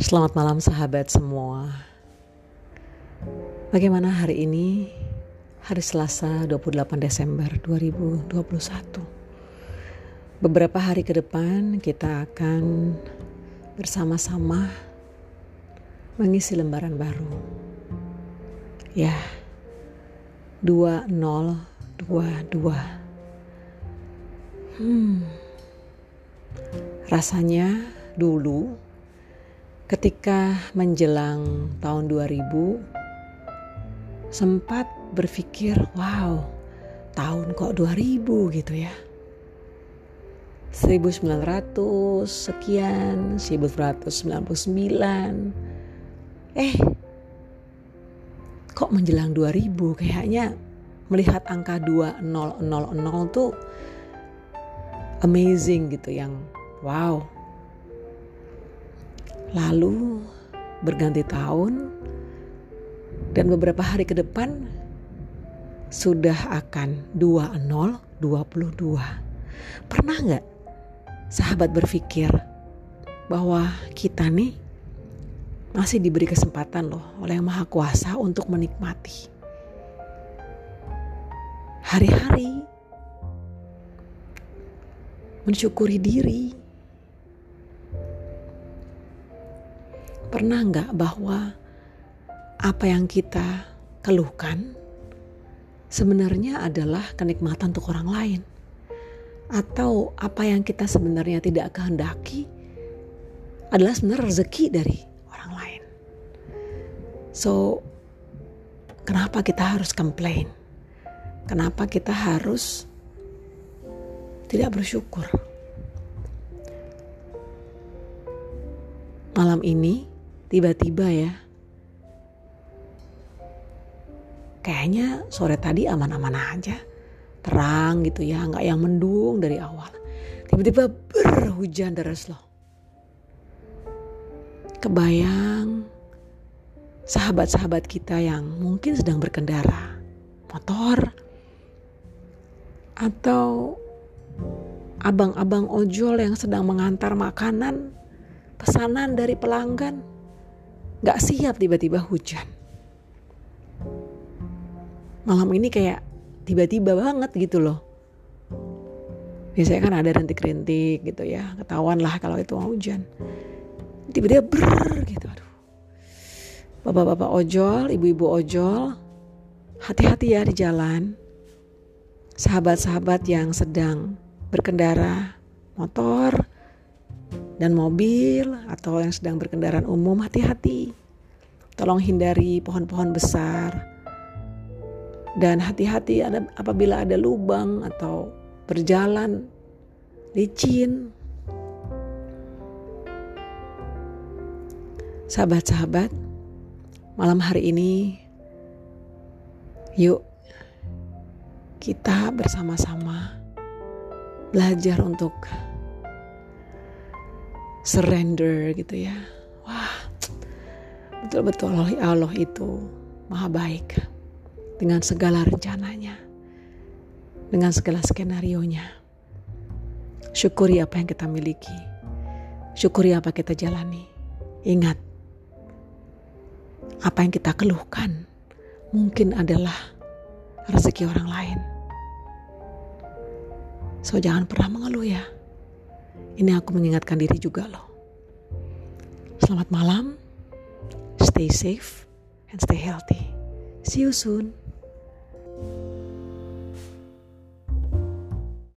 Selamat malam sahabat semua. Bagaimana hari ini? Hari Selasa 28 Desember 2021. Beberapa hari ke depan kita akan bersama-sama mengisi lembaran baru. Ya. 2022. Hmm. Rasanya dulu ketika menjelang tahun 2000 sempat berpikir wow tahun kok 2000 gitu ya. 1900 sekian 1999 eh kok menjelang 2000 kayaknya melihat angka 2000 tuh amazing gitu yang wow Lalu berganti tahun dan beberapa hari ke depan sudah akan 2022. Pernah nggak sahabat berpikir bahwa kita nih masih diberi kesempatan loh oleh Yang Maha Kuasa untuk menikmati hari-hari mensyukuri diri Pernah nggak bahwa apa yang kita keluhkan sebenarnya adalah kenikmatan untuk orang lain? Atau apa yang kita sebenarnya tidak kehendaki adalah sebenarnya rezeki dari orang lain? So, kenapa kita harus komplain? Kenapa kita harus tidak bersyukur? Malam ini tiba-tiba ya. Kayaknya sore tadi aman-aman aja. Terang gitu ya nggak yang mendung dari awal. Tiba-tiba berhujan deras loh. Kebayang sahabat-sahabat kita yang mungkin sedang berkendara motor atau abang-abang ojol yang sedang mengantar makanan pesanan dari pelanggan Gak siap tiba-tiba hujan. Malam ini kayak tiba-tiba banget gitu loh. Biasanya kan ada rintik-rintik gitu ya. Ketahuan lah kalau itu mau hujan. Tiba-tiba ber gitu. Aduh. Bapak-bapak ojol, ibu-ibu ojol. Hati-hati ya di jalan. Sahabat-sahabat yang sedang berkendara motor, dan mobil atau yang sedang berkendaraan umum hati-hati. Tolong hindari pohon-pohon besar. Dan hati-hati apabila ada lubang atau berjalan licin. Sahabat-sahabat, malam hari ini yuk kita bersama-sama belajar untuk surrender gitu ya. Wah, betul-betul Allah itu maha baik dengan segala rencananya, dengan segala skenario-nya. Syukuri apa yang kita miliki, syukuri apa kita jalani. Ingat, apa yang kita keluhkan mungkin adalah rezeki orang lain. So jangan pernah mengeluh ya. Ini aku mengingatkan diri juga loh. Selamat malam, stay safe and stay healthy. See you soon.